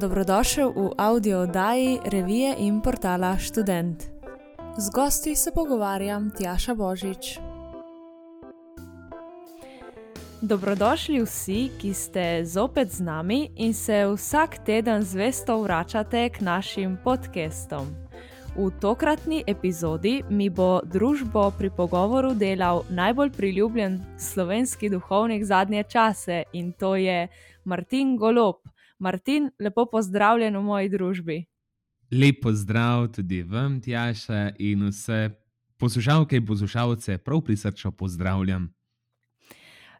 Dobrodošel v audio oddaji revije in portala Student. Z gosti se pogovarjam Tjaša Božič. Dobrodošli vsi, ki ste zopet z nami in se vsak teden zvesto vračate k našim podcastom. V tokratni epizodi mi bo družbo pri pogovoru delal najbolj priljubljen slovenski duhovnik zadnje čase in to je Martin Golob. Martin, lepo pozdravljen v moji družbi. Lepo zdrav tudi vam, Tjaša, in vse poslušalke in poslušalce, prav prisrčno pozdravljam.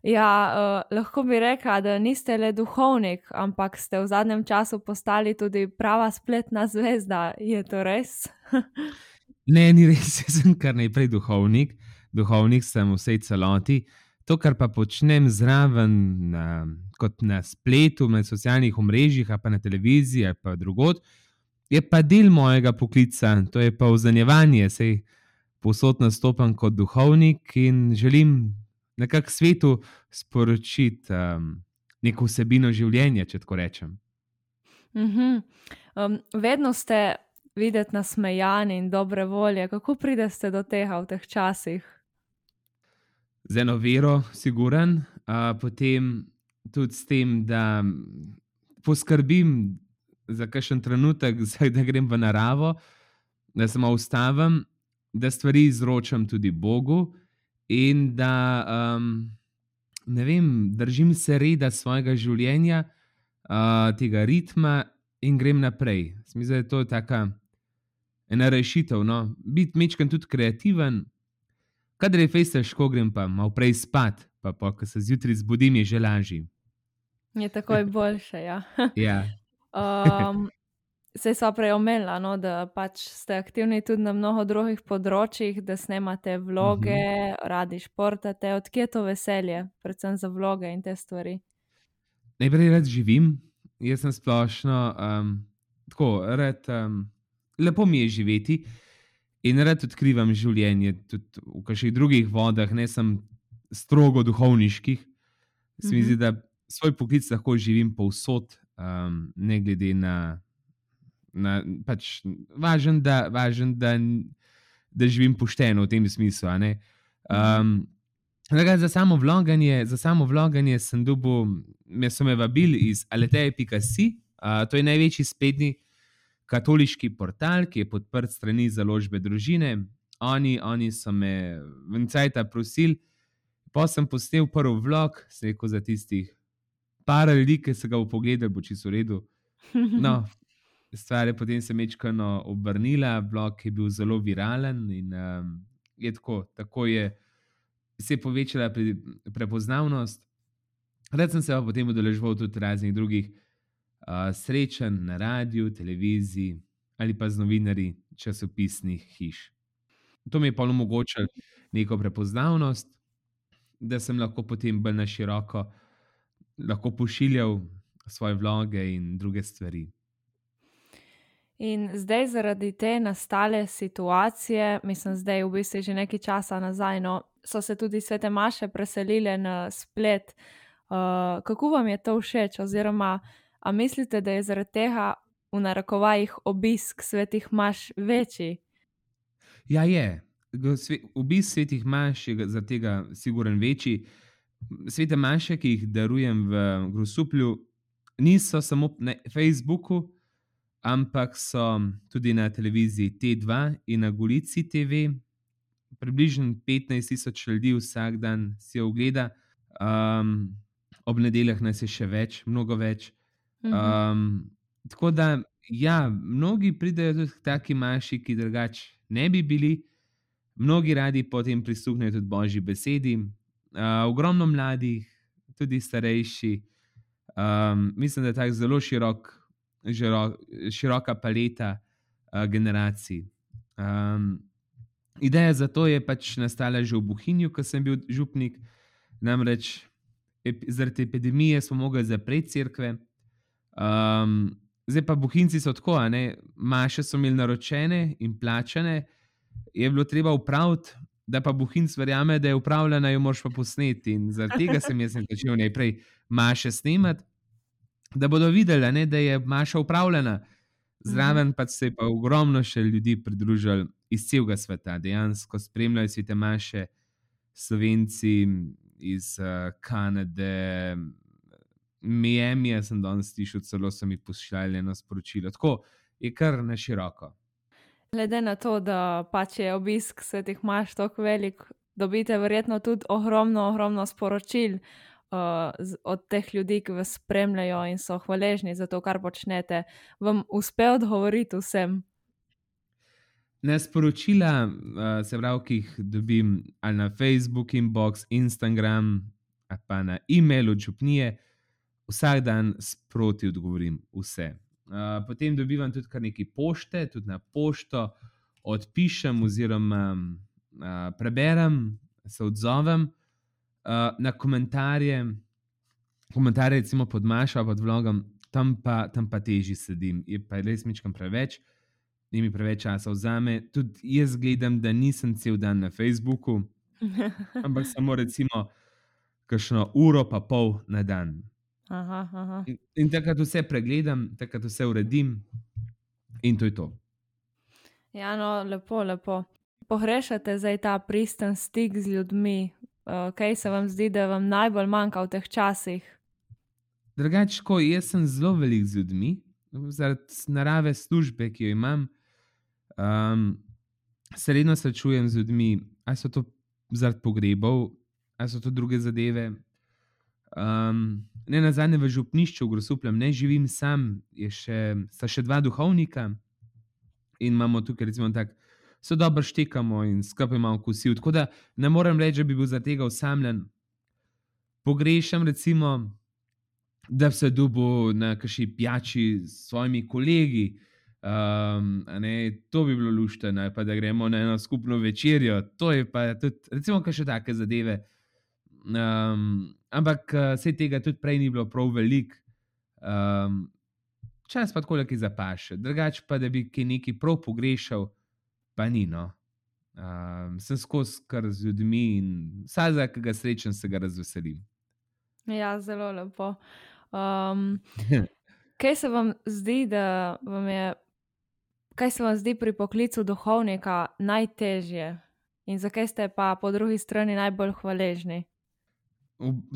Ja, uh, lahko bi rekla, da niste le duhovnik, ampak ste v zadnjem času postali tudi prava spletna zvezda. Je to res? ne, ni res, jaz sem kar najprej duhovnik, duhovnik sem vsej celoti. To, kar pa počnem zraven, na, kot na spletu, na socialnih omrežjih, pa na televiziji, pa drugod, je pa del mojega poklica, to je pa vzanjevanje. Sej posod nastopam kot duhovnik in želim nekako svetu sporočiti um, neko vsebino življenja, če tako rečem. Uh -huh. um, vedno ste videti nasmejani in dobre volje. Kako pridete do tega v teh časih? Z eno vero, siguren, uh, potem tudi s tem, da poskrbim za kakšen trenutek, da grem v naravo, da se malo ustavim, da stvari izročam tudi Bogu in da um, vem, držim se reda svojega življenja, uh, tega ritma in grem naprej. Mislim, da je to taka ena rešitev. No? Biti mečken tudi kreativen. Kadar je fejs težko, grem pa malo prej spat, pa pa ko se zjutraj zbudim, je že lažje. Je tako je boljše. Ja. ja. um, Sej smo prej omenili, no, da pač ste aktivni tudi na mnogo drugih področjih, da snemate vloge, uh mhm. -huh. radi športate. Odkje je to veselje, predvsem za vloge in te stvari? Najprej rad živim, jaz sem splošno um, tako, rad, um, lepo mi je živeti. Uh, In rad odkrivam življenje tudi v kakšnih drugih vodah, ne samo strogo duhovniških. Se mi zdi, mhm. da svoj poklic lahko živim povsod, um, ne glede na. na pač, važen, da, važen da, da živim pošteno v tem smislu. Um, za samo vloganje, za samo vloganje sem dobil, me so me vabili iz Aleteje.si, uh, to je največji spletni katoliški portal, ki je podprt strani založbe družine. Oni, oni so me v Cajta prosili, pa sem postel prvi vlog, se reko za tistih par ljudi, ki so ga v pogledu, bo čisto v redu. No, stvar je potem se mečkano obrnila, vlog je bil zelo viralen in um, je tako, tako je se je povečala pre, prepoznavnost. Rad sem se pa potem udeležil tudi raznih drugih uh, srečen na radiju, televiziji ali pa z novinarji časopisnih hiš. To mi je pa omogočilo neko prepoznavnost, da sem lahko potem bolj na široko lahko pošiljal svoje vloge in druge stvari. In zdaj, zaradi te nastale situacije, mislim, da je v bistvu že nekaj časa nazaj, no, so se tudi svete maše preselile na splet. Uh, kako vam je to všeč, oziroma A mislite, da je zaradi tega v narekovajih obisk svetih maš večji? Ja, je. Obisk svetih maš je zaradi tega siguren večji. Svete maše, ki jih darujem v Grosuplju, niso samo na Facebooku, ampak so tudi na televiziji T2 in na Golici TV. Približno 15 tisoč ljudi vsak dan si ogleda, um, ob nedeljah nas je še več, mnogo več. Um, tako da, ja, mnogi pridejo tudi taki manjši, ki drugače ne bi bili, mnogi radi potem prisluhnejo tudi božji besedi. Uh, ogromno mladih, tudi starejši. Um, mislim, da je tako zelo širok, žiro, široka paleta uh, generacij. Um, ideja za to je pač nastala že v Buhinju, ko sem bil župnik. Namreč ep, zaradi epidemije smo mogli zapreti crkve. Um, zdaj pa bohinci so tako, ne? maše so imeli naročene in plačane, je bilo treba upraviti, da pa bohinc verjame, da je upravljena, jo moš pa posneti. In zaradi tega sem jaz začel najprej maše snemati. da bodo videli, ne, da je Maša upravljena. Zraven pa se je pa ogromno še ljudi pridružili iz celega sveta, dejansko spremljajo si te Maše, Slovenci iz uh, Kanade, Miami, jaz sem danes slišal, celo so mi pošiljali eno sporočilo. Tako je kar na široko. Glede na to, da pač je obisk svetih maš tako velik, dobite verjetno tudi ogromno, ogromno sporočil uh, od teh ljudi, ki vas spremljajo in so hvaležni za to, kar počnete. Vam uspe odgovoriti vsem? Ne sporočila, uh, se pravi, ki jih dobim ali na Facebook, inbox, Instagram, ali pa na e-mail od župnije, vsak dan sproti odgovorim vse. Uh, potem dobivam tudi nekaj pošte, tudi na pošto, odpišem, oziroma uh, preberem, se odzovem uh, na komentarje, komentarje, recimo pod Mašo, pod vlogom, tam pa, tam pa teži sedim, je pa res mičkam preveč ni mi preveč časa vzame. Tudi jaz gledam, da nisem cel dan na Facebooku, ampak samo recimo kakšno uro, pa pol na dan. Aha, aha. In, in takrat vse pregledam, takrat vse uredim, in to je to. Ja, no, lepo, lepo. Pogrešate zdaj ta pristen stik z ljudmi, uh, kaj se vam zdi, da vam najbolj manjka v teh časih? Drugače, ko jaz sem zelo velik z ljudmi, zaradi narave službe, ki jo imam, Um, se redno srečujem z ljudmi, ali so to zaradi pogrebov, ali so to druge zadeve. Um, ne na zadnje v župnišču, v Grosupljem, ne živim sam, še, sta še dva duhovnika in imamo tukaj, recimo, tako, so dobro štekamo in skupaj imamo kosil. Tako da ne morem reči, da bi bil za tega osamljen. Pogrešam, recimo, da se dubo na kaši pijači s svojimi kolegi. Um, ne, to bi bilo luštno, pa da gremo na eno skupno večerjo. To je pa tudi, recimo, še take zadeve. Um, ampak vse tega tudi prej ni bilo prav velik. Um, čas pa tako, ki zapaše. Drugače pa, da bi ki nekaj prav pogrešal, pa ni. No. Um, sem skozi kar z ljudmi in vsak, ki ga srečam, se ga razveselim. Ja, zelo lepo. Um, kaj se vam zdi, da vam je kaj se vam zdi pri poklicu duhovnika najtežje in zakaj ste pa po drugi strani najbolj hvaležni?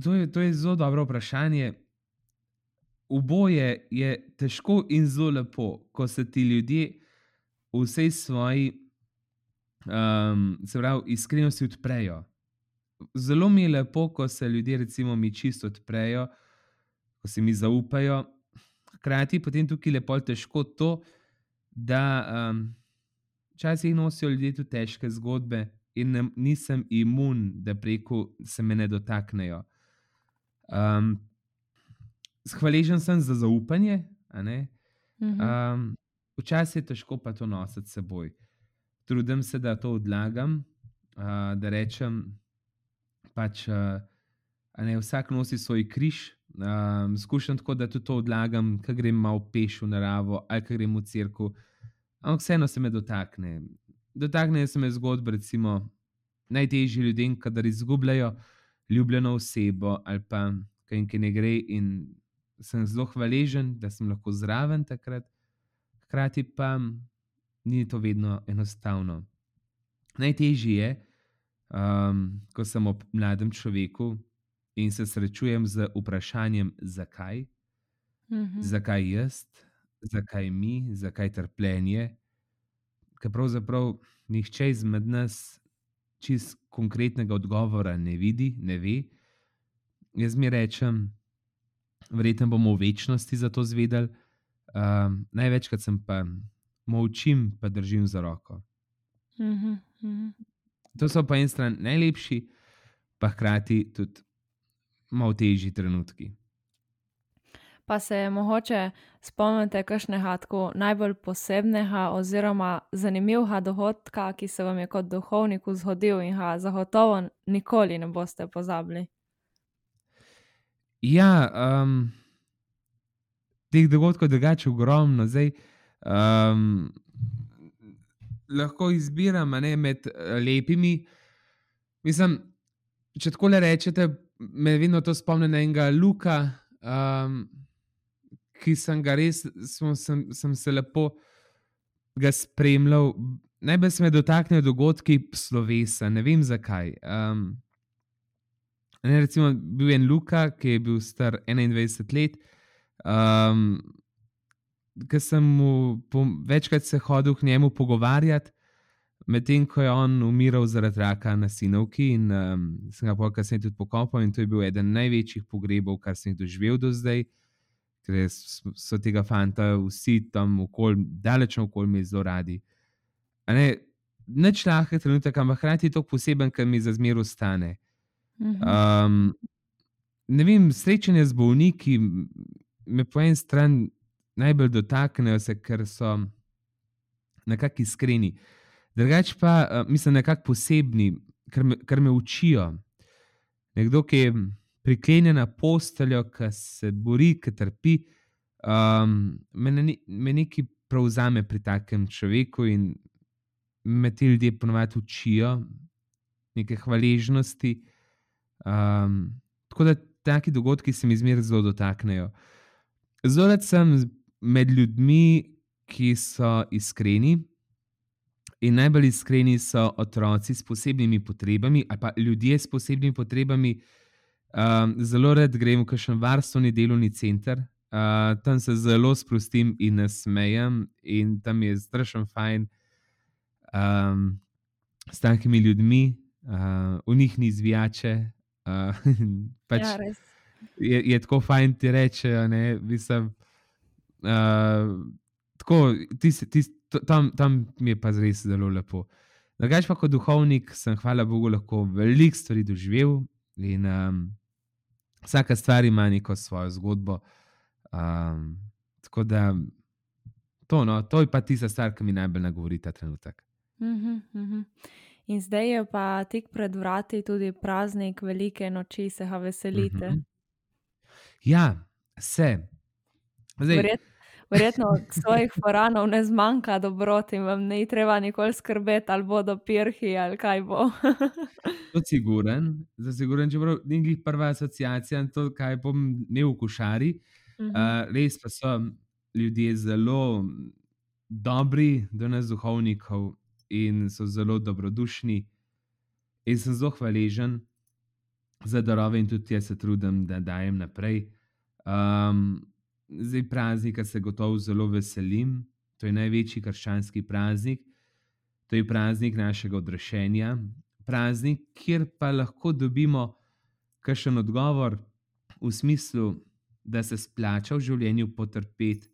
To je, to je zelo dobro vprašanje. Oboje je težko in zelo lepo, ko se ti ljudje v vsej svoji um, pravi, iskrenosti odprejo. Zelo mi je lepo, ko se ljudje, recimo, mi čisto odprejo, ko se mi zaupajo. Hkrati pa je tukaj lepo težko to, da um, včasih nosijo ljudje tudi težke zgodbe, in ne, nisem imun, da preko se me ne dotaknejo. Um, hvaležen sem za zaupanje. Um, včasih je težko pa to nositi s seboj. Trudim se, da to odlagam, uh, da rečem, pač, uh, ne, vsak nosi svoj križ. Um, skušam tako, da tudi to odlagam, ko grem malo peš v naravo ali ko grem v crkvu. Ampak vseeno se me dotakne. Dotaknejo se me zgodbe, recimo, najtežji ljudem, kadar izgubljajo ljubljeno osebo ali pa kaj jim ne gre. In sem zelo hvaležen, da sem lahko zraven takrat, hkrati pa ni to vedno enostavno. Najtežje je, um, ko sem ob mladem človeku in se srečujem z vprašanjem, zakaj, -hmm. zakaj jaz, zakaj mi, zakaj trpljenje. Ker pravzaprav nihče izmed nas čist konkretnega odgovora ne vidi, ne ve. Jaz mi rečem, verjetno bomo v večnosti za to zvedeli. Um, največkrat sem pa molčim, pa držim za roko. Mm -hmm. To so pa en stran najlepši, pa hkrati tudi malo težji trenutki. Pa se mogoče spomnite kakšnega tako najbolj posebnega oziroma zanimivega dogodka, ki se vam je kot duhovniku zgodil in ga zagotovo nikoli ne boste pozabili. Ja, um, teh dogodkov je drugače ogromno. Zdaj, um, lahko izbiram ne, med lepimi. Mislim, če tako le rečete, me vedno to spomni na enega Luka. Um, ki sem ga res, sem, sem, sem se lepo ga spremljal. Najbolj se me dotaknejo dogodki slovesa, ne vem zakaj. Um, ne, recimo, bil je en Luka, ki je bil star 21 let. Um, Ker sem mu po, večkrat se hodil k njemu pogovarjati, medtem ko je on umiral zaradi raka na sinovki, in um, sem ga pa kasneje tudi pokopal. In to je bil eden največjih pogrebov, kar sem jih doživel do zdaj, ker so tega fanta vsi tam okoli, daleč okoli, mi zelo radi. Neč lahko je trenutek, ampak hkrati je to poseben, kar mi za zmer ostane. Um, ne vem, srečanje z bolniki me po eni strani najbolj dotaknejo, se, ker so nekako iskreni. Drugač pa mislim, nekako posebni, ker me, ker me učijo. Nekdo, ki je priklenjen na posteljo, ki se bori, ki trpi, um, me, ne, me nekaj prevzame pri takem človeku in me ti ljudje ponovadi učijo neke hvaležnosti. Um, tako da taki dogodki se mi zmeraj zelo dotaknejo. Zelo sem med ljudmi, ki so iskreni. In najbolj iskreni so otroci s posebnimi potrebami, ali pa ljudje s posebnimi potrebami. Um, zelo rad grem v kakšen varstveni delovni center, uh, tam se zelo sprostim in nasmejem, in tam je strašno fajn um, s takimi ljudmi, uh, v njih ni zvijače. Uh, pač ja, je, je tako fajn ti reči, da uh, tako, tis, tis, tam, tam mi je pa res zelo lepo. Drugač pa kot duhovnik sem, hvala Bogu, lahko veliko stvari doživel in um, vsaka stvar ima neko svojo zgodbo. Um, tako da to, no, to je pa tista stvar, ki mi najbolj nagovori ta trenutek. Mhm, mhm. In zdaj je pa tik pred vrati tudi praznik velike noči, se ga veselite. Mhm. Ja, se. Zdaj, Verjet, verjetno svojih foranov ne zmanjka dobroti, vam ne treba nikoli skrbeti, ali bodo pirhi ali kaj bo. To siguren, za siguren, čeprav ni njih prva asociacija na to, kaj bom imel v košari. Uh, res pa so ljudje zelo dobri do nas, duhovnikov, in so zelo dobrodušni. In sem zelo hvaležen za darove, in tudi jaz se trudim, da dajem naprej. Um, zdaj, praznika se gotovo zelo veselim. To je največji krščanski praznik, to je praznik našega odrešenja, praznik, kjer pa lahko dobimo kakšen odgovor v smislu, da se splača v življenju potrpeti,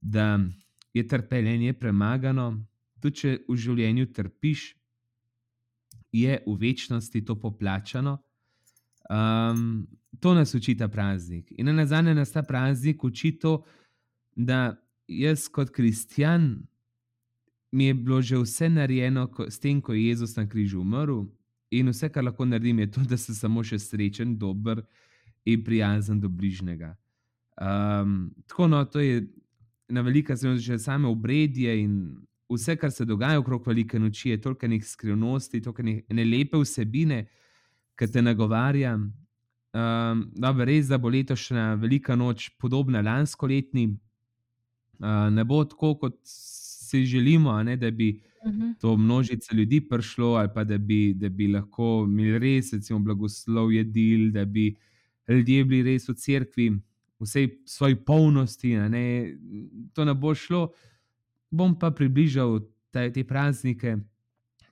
da je trpljenje premagano, tudi če v življenju trpiš, je v večnosti to poplačano. Um, to nas uči ta praznik. In na zadnje nas ta praznik uči to, da jaz kot kristjan mi je bilo že vse narejeno s tem, ko je Jezus na križu umrl, in vse, kar lahko naredim, je to, da sem samo še srečen, dober in prijazen do bližnjega. Um, tako no, to je na velika zelo že same obredje in vse, kar se dogaja okrog velike noči, je toliko nekih skrivnosti, toliko ne lepe vsebine, ki te nagovarja. Um, dobro, res, da bo letošnja velika noč podobna lansko letni, uh, ne bo tako, kot si želimo, ne, da bi uh mhm. -huh. to množice ljudi prišlo, ali pa da bi, da bi lahko imeli res, recimo, blagoslov jedil, da bi ljudje bili res v cerkvi, vsej svoji polnosti. Ne, to ne bo šlo. Bom pa približal te, te praznike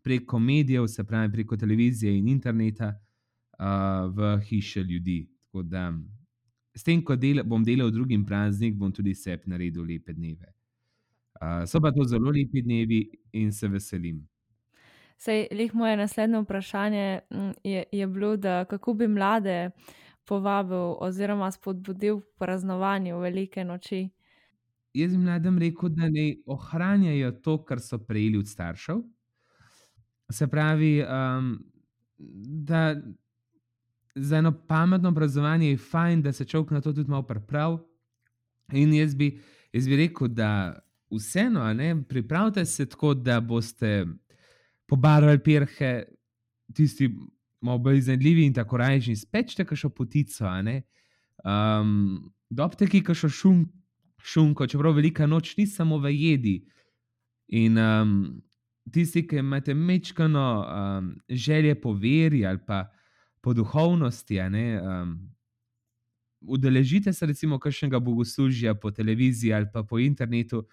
preko medijev, se pravi preko televizije in interneta uh, v hiše ljudi. Tako da s tem, ko del, bom delal drugim praznik, bom tudi sebi naredil lepe dneve. Uh, so pa to zelo lepi dnevi in se veselim. Sej, lih moje naslednje vprašanje je, je bilo, da kako bi mlade povabil oziroma spodbudil k praznovanju velike noči jaz jim mladim rekel, da ne ohranjajo to, kar so prejeli od staršev. Se pravi, um, da za eno pametno obrazovanje je fajn, da se človek na to tudi malo pripravi. In jaz bi, jaz bi rekel, da vseeno, pripravite se tako, da boste pobarvali pirhe, tisti malo bolj iznajdljivi in tako rajši, spečete kakšno potico, Um, Dobteki, ki so šum, šumko, čeprav velika noč ni samo v jedi. In um, tisti, ki imate mečkano um, želje po veri ali pa po duhovnosti, ne, um, udeležite se recimo kakšnega bogoslužja po televiziji ali pa po internetu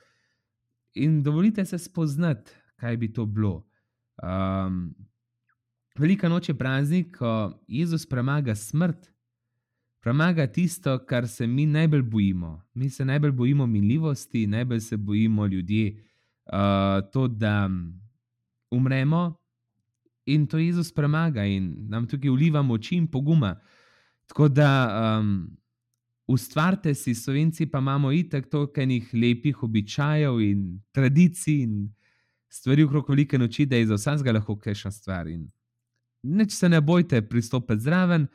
in dovolite se spoznati, kaj bi to bilo. Um, velika noč je praznik, ko Jezus premaga smrt, premaga tisto, kar se mi najbolj bojimo. Mi se najbolj bojimo minljivosti, najbolj se bojimo ljudi, uh, to, da umremo. In to Jezus premaga in nam tukaj uliva moči in poguma. Tako da um, ustvarite si, slovenci pa imamo itek toliko enih lepih običajev in tradicij in stvari okrog velike noči, da je za vsakega lahko kajšna stvar. In nič se ne bojte pristopiti zraven,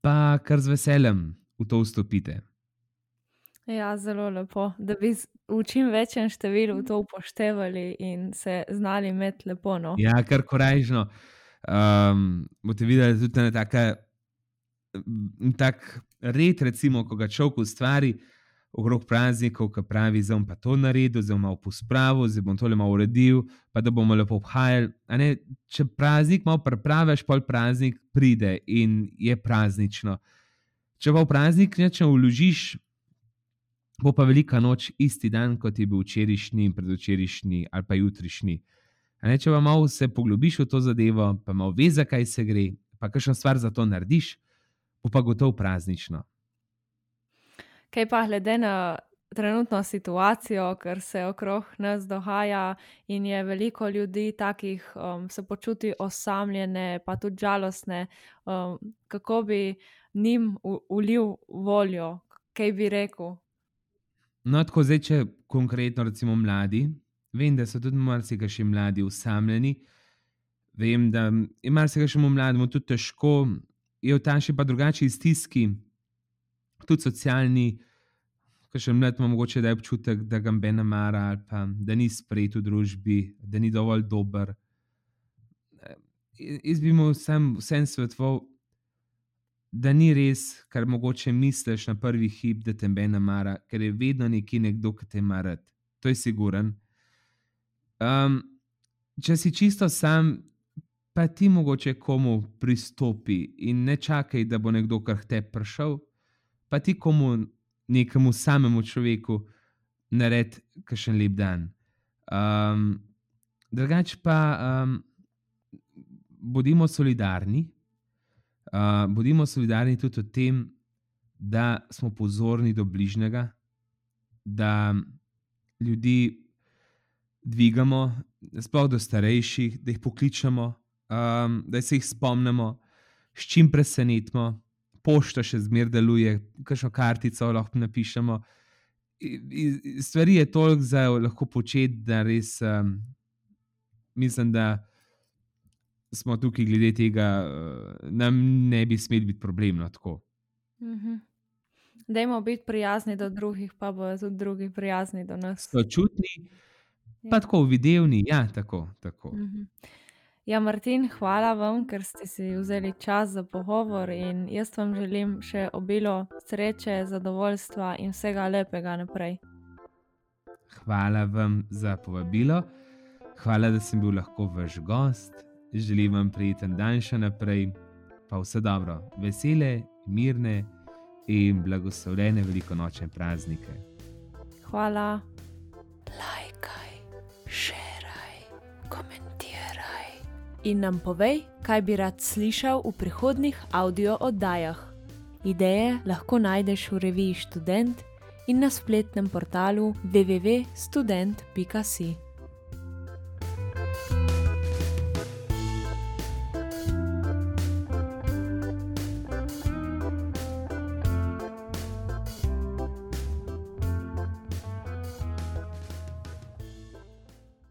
pa kar z veseljem v to vstopite. Ja, zelo lepo, da bi v čim večjem številu to upoštevali in se znali imeti lepo. No? Ja, kar korajžno. Um, boste videli tudi na take tak red, recimo, ko ga človek ustvari okrog praznikov, ki pravi, da bom pa to naredil, da bom malo pospravil, da bom tole malo uredil, pa da bomo lepo obhajali. Če praznik malo prepraviš, pol praznik pride in je praznično. Če pa v praznik nečem vložiš, bo pa velika noč isti dan, kot je bil včerajšnji, predvčerajšnji ali pa jutrišnji. Ne, če pa malo se poglobiš v to zadevo, pa malo veš, zakaj se gre, pa kakšno stvar za to narediš, bo pa gotovo praznično. Kaj pa glede na trenutno situacijo, ker se okrog nas dogaja in je veliko ljudi takih, um, se počuti osamljene, pa tudi žalostne, um, kako bi njim ulil voljo, kaj bi rekel? No, tako zdaj, če konkretno recimo mladi, vem, da so tudi marsikaj še mladi usamljeni. Vem, da je marsikaj še mlademu tudi težko, je v taši pa drugačni stiski, tudi socialni, ki še mlad ima mogoče da je občutek, da ga ne mara ali pa da ni sprejet v družbi, da ni dovolj dober. Jaz bi mu vsem svetoval, da ni res, kar mogoče misliš na prvi hip, da te ne mara, ker je vedno neki nekdo, ki te mara. To je siguren. Um, če si čisto sam, pa ti mogoče komu pristopi in ne čakaj, da bo nekdo kar te prišel, pa ti komu nekemu samemu človeku naredi kakšen lep dan. Um, drugač pa um, bodimo solidarni. Uh, bodimo solidarni tudi v tem, da smo pozorni do bližnjega, da ljudi dvigamo, sploh do starejših, da jih pokličemo, um, da se jih spomnimo, s čim presenetimo, pošta še zmeraj deluje, kakšno kartico lahko napišemo. Stvari je toliko za lahko početi, da res um, mislim, da smo tukaj glede tega, uh, nam ne bi smeli biti problemno tako. Mhm. Dajmo biti prijazni do drugih, pa bodo tudi drugi prijazni do nas. Sočutni, pa ja. tako videvni, ja, tako. tako. Mhm. Ja, Martin, hvala vam, ker ste si vzeli čas za pogovor in jaz vam želim še obilo sreče, zadovoljstva in vsega lepega naprej. Hvala vam za povabilo, hvala, da sem bil lahko vaš gost. Želim vam prijeten dan še naprej, pa vse dobro, vesele, mirne in blagoslovljene velikonočne praznike. Hvala. Lajkaj, šeraj, komentiraj in nam povej, kaj bi rad slišal v prihodnih audio oddajah. Ideje lahko najdeš v reviji Student in na spletnem portalu www.student.com.